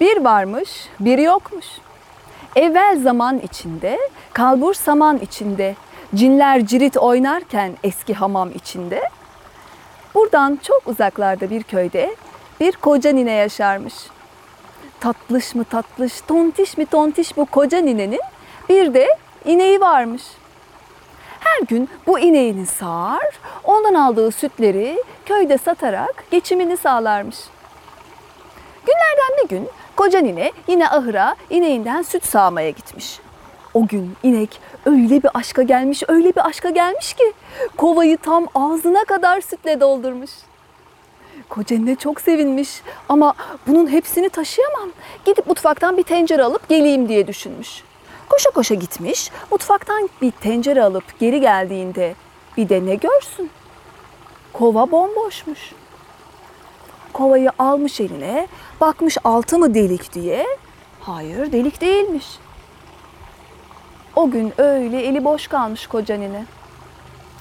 Bir varmış, biri yokmuş. Evvel zaman içinde, kalbur saman içinde, cinler cirit oynarken eski hamam içinde, buradan çok uzaklarda bir köyde bir koca nine yaşarmış. Tatlış mı tatlış, tontiş mi tontiş bu koca ninenin bir de ineği varmış. Her gün bu ineğini sağar, ondan aldığı sütleri köyde satarak geçimini sağlarmış. Günlerden bir gün koca nine yine ahıra ineğinden süt sağmaya gitmiş. O gün inek öyle bir aşka gelmiş, öyle bir aşka gelmiş ki kovayı tam ağzına kadar sütle doldurmuş. Koca nine çok sevinmiş ama bunun hepsini taşıyamam. Gidip mutfaktan bir tencere alıp geleyim diye düşünmüş. Koşa koşa gitmiş, mutfaktan bir tencere alıp geri geldiğinde bir de ne görsün? Kova bomboşmuş. Kovayı almış eline, bakmış altı mı delik diye. Hayır, delik değilmiş. O gün öyle eli boş kalmış koca nine.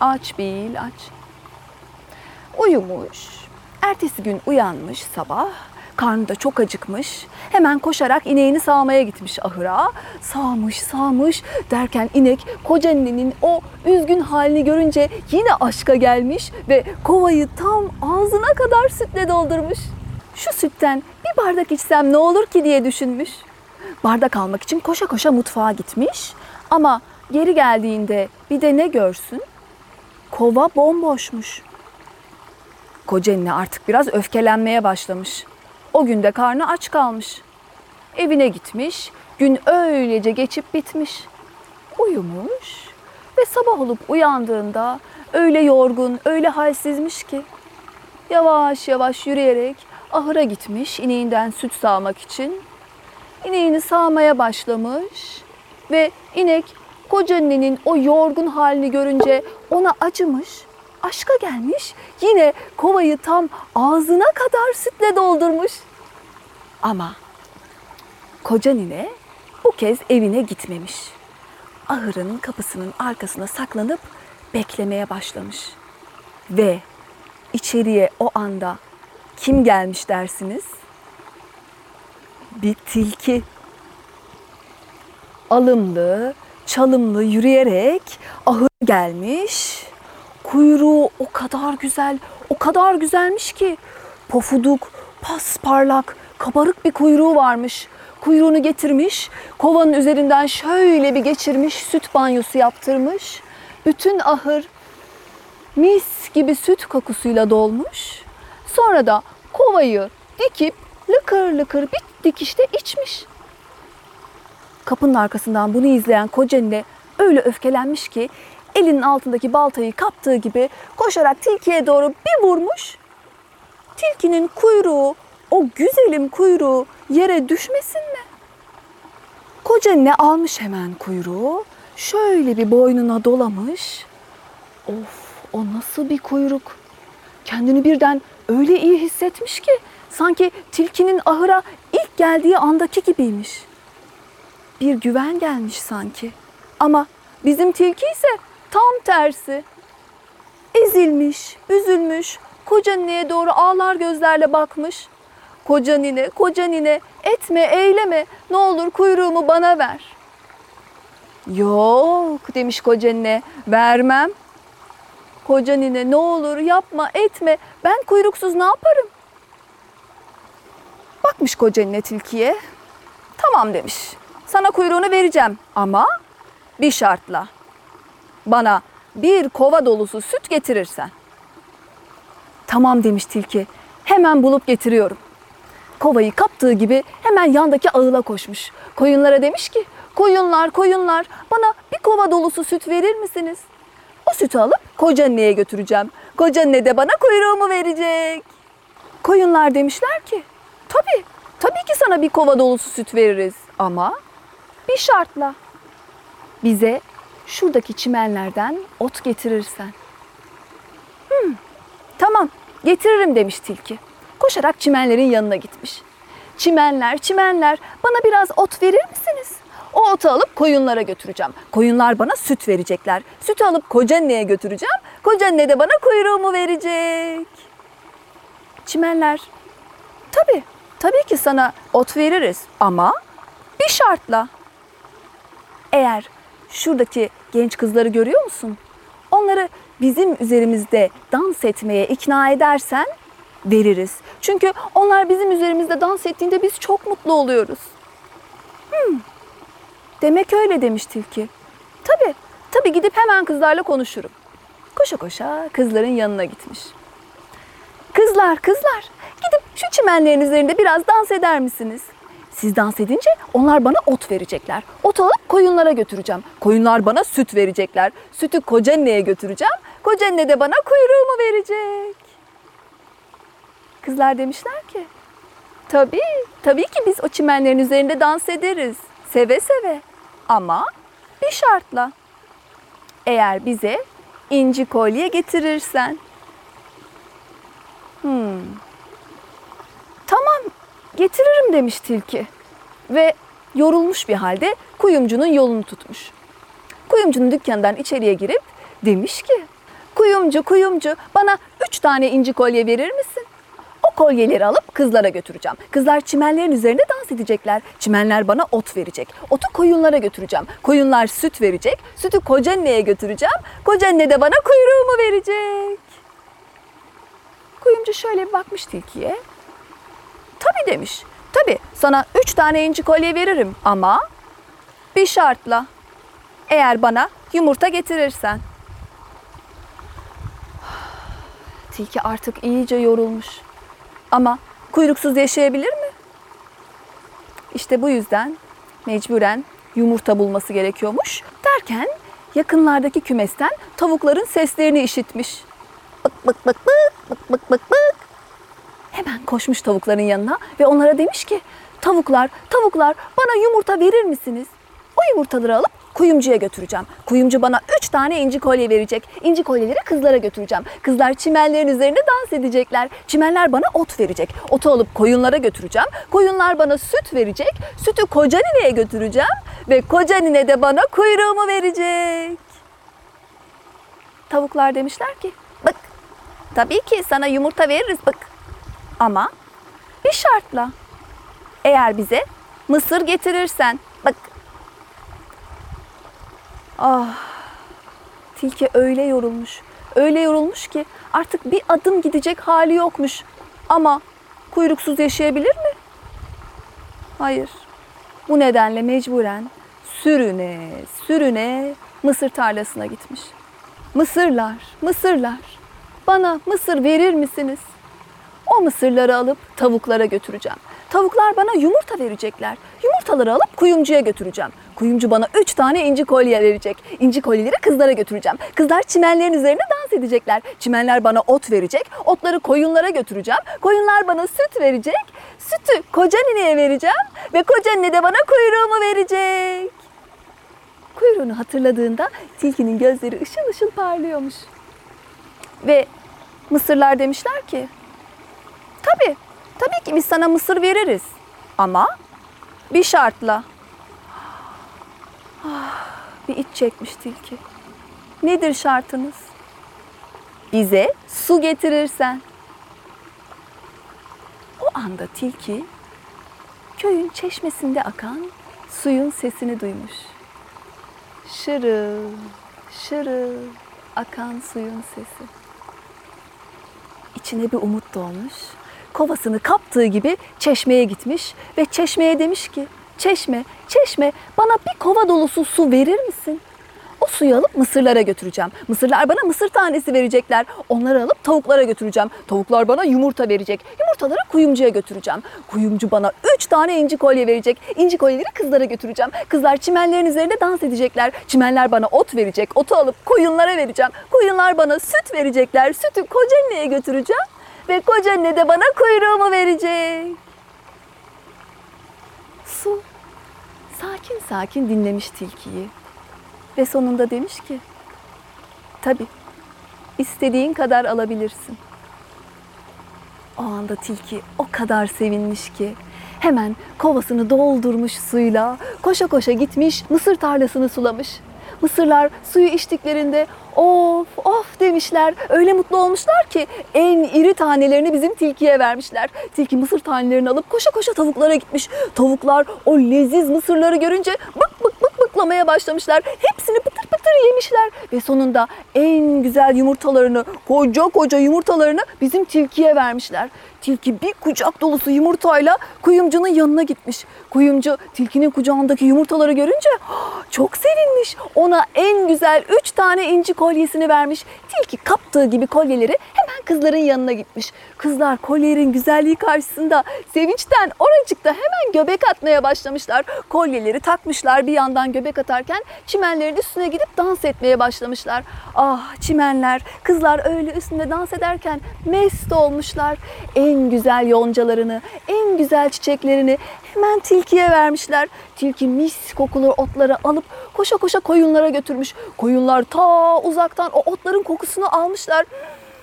Aç değil, aç. Uyumuş. Ertesi gün uyanmış sabah. Karnı da çok acıkmış. Hemen koşarak ineğini sağmaya gitmiş ahıra. Sağmış, sağmış derken inek koca ninenin o üzgün halini görünce yine aşka gelmiş ve kovayı tam ağzına kadar sütle doldurmuş. Şu sütten bir bardak içsem ne olur ki diye düşünmüş. Bardak almak için koşa koşa mutfağa gitmiş. Ama geri geldiğinde bir de ne görsün? Kova bomboşmuş. Koca artık biraz öfkelenmeye başlamış. O günde karnı aç kalmış. Evine gitmiş, gün öylece geçip bitmiş. Uyumuş ve sabah olup uyandığında öyle yorgun, öyle halsizmiş ki. Yavaş yavaş yürüyerek ahıra gitmiş ineğinden süt sağmak için. İneğini sağmaya başlamış ve inek koca ninenin o yorgun halini görünce ona acımış aşka gelmiş. Yine kovayı tam ağzına kadar sütle doldurmuş. Ama koca nine bu kez evine gitmemiş. Ahırın kapısının arkasına saklanıp beklemeye başlamış. Ve içeriye o anda kim gelmiş dersiniz? Bir tilki. Alımlı, çalımlı yürüyerek ahır gelmiş Kuyruğu o kadar güzel, o kadar güzelmiş ki pofuduk, pasparlak, kabarık bir kuyruğu varmış. Kuyruğunu getirmiş, kovanın üzerinden şöyle bir geçirmiş, süt banyosu yaptırmış. Bütün ahır mis gibi süt kokusuyla dolmuş. Sonra da kovayı dikip lıkır lıkır bir dikişte içmiş. Kapının arkasından bunu izleyen koca öyle öfkelenmiş ki elinin altındaki baltayı kaptığı gibi koşarak tilkiye doğru bir vurmuş. Tilkinin kuyruğu, o güzelim kuyruğu yere düşmesin mi? Koca ne almış hemen kuyruğu, şöyle bir boynuna dolamış. Of, o nasıl bir kuyruk? Kendini birden öyle iyi hissetmiş ki sanki tilkinin ahıra ilk geldiği andaki gibiymiş. Bir güven gelmiş sanki. Ama bizim tilki ise Tam tersi. Ezilmiş, üzülmüş, koca nineye doğru ağlar gözlerle bakmış. Koca nine, koca nine etme, eyleme, ne olur kuyruğumu bana ver. Yok demiş koca nine, vermem. Koca nine ne olur yapma, etme, ben kuyruksuz ne yaparım? Bakmış koca nine tilkiye, tamam demiş, sana kuyruğunu vereceğim ama bir şartla bana bir kova dolusu süt getirirsen. Tamam demiş tilki. Hemen bulup getiriyorum. Kovayı kaptığı gibi hemen yandaki ağıla koşmuş. Koyunlara demiş ki koyunlar koyunlar bana bir kova dolusu süt verir misiniz? O sütü alıp koca anneye götüreceğim. Koca anne de bana kuyruğumu verecek. Koyunlar demişler ki tabii tabii ki sana bir kova dolusu süt veririz ama bir şartla. Bize şuradaki çimenlerden ot getirirsen. Hmm, tamam getiririm demiş tilki. Koşarak çimenlerin yanına gitmiş. Çimenler, çimenler bana biraz ot verir misiniz? O otu alıp koyunlara götüreceğim. Koyunlar bana süt verecekler. Sütü alıp koca anneye götüreceğim. Koca anne de bana kuyruğumu verecek. Çimenler, tabii, Tabii ki sana ot veririz ama bir şartla. Eğer şuradaki genç kızları görüyor musun? Onları bizim üzerimizde dans etmeye ikna edersen veririz. Çünkü onlar bizim üzerimizde dans ettiğinde biz çok mutlu oluyoruz. Hmm. Demek öyle demiş tilki. Tabii, tabii gidip hemen kızlarla konuşurum. Koşa koşa kızların yanına gitmiş. Kızlar, kızlar, gidip şu çimenlerin üzerinde biraz dans eder misiniz? Siz dans edince onlar bana ot verecekler. Ot alıp koyunlara götüreceğim. Koyunlar bana süt verecekler. Sütü kocaanneye götüreceğim. Kocaanne de bana kuyruğumu verecek. Kızlar demişler ki, tabii, tabii ki biz o çimenlerin üzerinde dans ederiz. Seve seve. Ama bir şartla. Eğer bize inci kolye getirirsen. Hmm. Getiririm demiş tilki. Ve yorulmuş bir halde kuyumcunun yolunu tutmuş. Kuyumcunun dükkanından içeriye girip demiş ki, kuyumcu kuyumcu bana üç tane inci kolye verir misin? O kolyeleri alıp kızlara götüreceğim. Kızlar çimenlerin üzerinde dans edecekler. Çimenler bana ot verecek. Otu koyunlara götüreceğim. Koyunlar süt verecek. Sütü kocaanneye götüreceğim. Kocaanne de bana kuyruğumu verecek. Kuyumcu şöyle bir bakmış tilkiye. Tabii demiş. Tabii sana üç tane inci kolye veririm ama bir şartla. Eğer bana yumurta getirirsen. Tilki artık iyice yorulmuş. Ama kuyruksuz yaşayabilir mi? İşte bu yüzden mecburen yumurta bulması gerekiyormuş. Derken yakınlardaki kümesten tavukların seslerini işitmiş. Bık bık bık bık bık bık bık bık. Hemen koşmuş tavukların yanına ve onlara demiş ki tavuklar tavuklar bana yumurta verir misiniz? O yumurtaları alıp kuyumcuya götüreceğim. Kuyumcu bana üç tane inci kolye verecek. İnci kolyeleri kızlara götüreceğim. Kızlar çimenlerin üzerinde dans edecekler. Çimenler bana ot verecek. Otu alıp koyunlara götüreceğim. Koyunlar bana süt verecek. Sütü koca nineye götüreceğim. Ve koca nine de bana kuyruğumu verecek. Tavuklar demişler ki bak tabii ki sana yumurta veririz bak. Ama bir şartla. Eğer bize mısır getirirsen bak Ah, tilki öyle yorulmuş, öyle yorulmuş ki artık bir adım gidecek hali yokmuş. Ama kuyruksuz yaşayabilir mi? Hayır. Bu nedenle mecburen sürüne, sürüne mısır tarlasına gitmiş. Mısırlar, mısırlar. Bana mısır verir misiniz? O mısırları alıp tavuklara götüreceğim. Tavuklar bana yumurta verecekler. Yumurtaları alıp kuyumcuya götüreceğim. Kuyumcu bana üç tane inci kolye verecek. İnci kolyeleri kızlara götüreceğim. Kızlar çimenlerin üzerinde dans edecekler. Çimenler bana ot verecek. Otları koyunlara götüreceğim. Koyunlar bana süt verecek. Sütü koca nineye vereceğim. Ve koca nine de bana kuyruğumu verecek. Kuyruğunu hatırladığında tilkinin gözleri ışıl ışıl parlıyormuş. Ve mısırlar demişler ki Tabii. Tabii ki biz sana mısır veririz. Ama bir şartla. Ah, bir iç çekmiş tilki. Nedir şartınız? Bize su getirirsen. O anda tilki köyün çeşmesinde akan suyun sesini duymuş. Şırıl, şırıl akan suyun sesi. İçine bir umut doğmuş kovasını kaptığı gibi çeşmeye gitmiş ve çeşmeye demiş ki çeşme, çeşme bana bir kova dolusu su verir misin? O suyu alıp mısırlara götüreceğim. Mısırlar bana mısır tanesi verecekler. Onları alıp tavuklara götüreceğim. Tavuklar bana yumurta verecek. Yumurtaları kuyumcuya götüreceğim. Kuyumcu bana üç tane inci kolye verecek. İnci kolyeleri kızlara götüreceğim. Kızlar çimenlerin üzerinde dans edecekler. Çimenler bana ot verecek. Otu alıp koyunlara vereceğim. Koyunlar bana süt verecekler. Sütü kocaanneye götüreceğim ve kocaanne de bana kuyruğumu verecek. Su sakin sakin dinlemiş tilkiyi ve sonunda demiş ki tabi istediğin kadar alabilirsin. O anda tilki o kadar sevinmiş ki hemen kovasını doldurmuş suyla koşa koşa gitmiş mısır tarlasını sulamış. Mısırlar suyu içtiklerinde Of of demişler. Öyle mutlu olmuşlar ki en iri tanelerini bizim tilkiye vermişler. Tilki mısır tanelerini alıp koşa koşa tavuklara gitmiş. Tavuklar o leziz mısırları görünce bık bık bık bıklamaya başlamışlar. Hepsini pıtır pıtır yemişler. Ve sonunda en güzel yumurtalarını, koca koca yumurtalarını bizim tilkiye vermişler. Tilki bir kucak dolusu yumurtayla kuyumcunun yanına gitmiş. Kuyumcu tilkinin kucağındaki yumurtaları görünce "Ah, çok sevinmiş. Ona en güzel üç tane inci kolyesini vermiş. Tilki kaptığı gibi kolyeleri hemen kızların yanına gitmiş. Kızlar kolyelerin güzelliği karşısında sevinçten oracıkta hemen göbek atmaya başlamışlar. Kolyeleri takmışlar bir yandan göbek atarken çimenlerin üstüne gidip dans etmeye başlamışlar. Ah çimenler, kızlar öyle üstünde dans ederken mest olmuşlar. En güzel yoncalarını, en güzel çiçeklerini hemen tilkiye vermişler. Tilki mis kokulu otları alıp koşa koşa koyunlara götürmüş. Koyunlar ta uzaktan o otların kokusunu almışlar.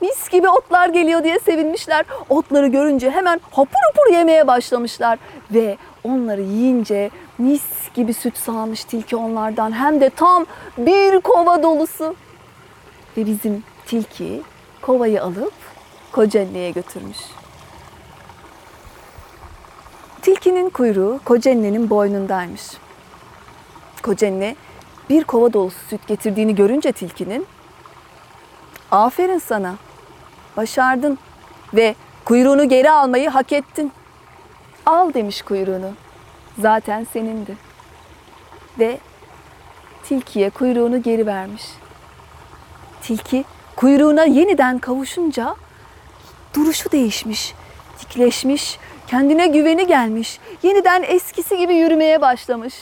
Mis gibi otlar geliyor diye sevinmişler. Otları görünce hemen hapur hapur yemeye başlamışlar. Ve onları yiyince mis gibi süt sağmış tilki onlardan. Hem de tam bir kova dolusu. Ve bizim tilki kovayı alıp Kocaeli'ye götürmüş. Tilkinin kuyruğu Kocaeli'nin boynundaymış. Kocaeli bir kova dolusu süt getirdiğini görünce tilkinin aferin sana başardın ve kuyruğunu geri almayı hak ettin. Al demiş kuyruğunu. Zaten senindi. Ve tilkiye kuyruğunu geri vermiş. Tilki kuyruğuna yeniden kavuşunca duruşu değişmiş, dikleşmiş, kendine güveni gelmiş, yeniden eskisi gibi yürümeye başlamış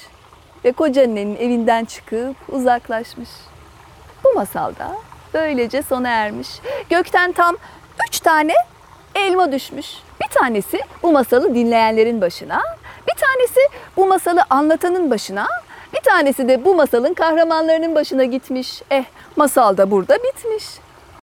ve koca annenin evinden çıkıp uzaklaşmış. Bu masalda böylece sona ermiş. Gökten tam üç tane elma düşmüş. Bir tanesi bu masalı dinleyenlerin başına, bir tanesi bu masalı anlatanın başına, bir tanesi de bu masalın kahramanlarının başına gitmiş. Eh, masal da burada bitmiş.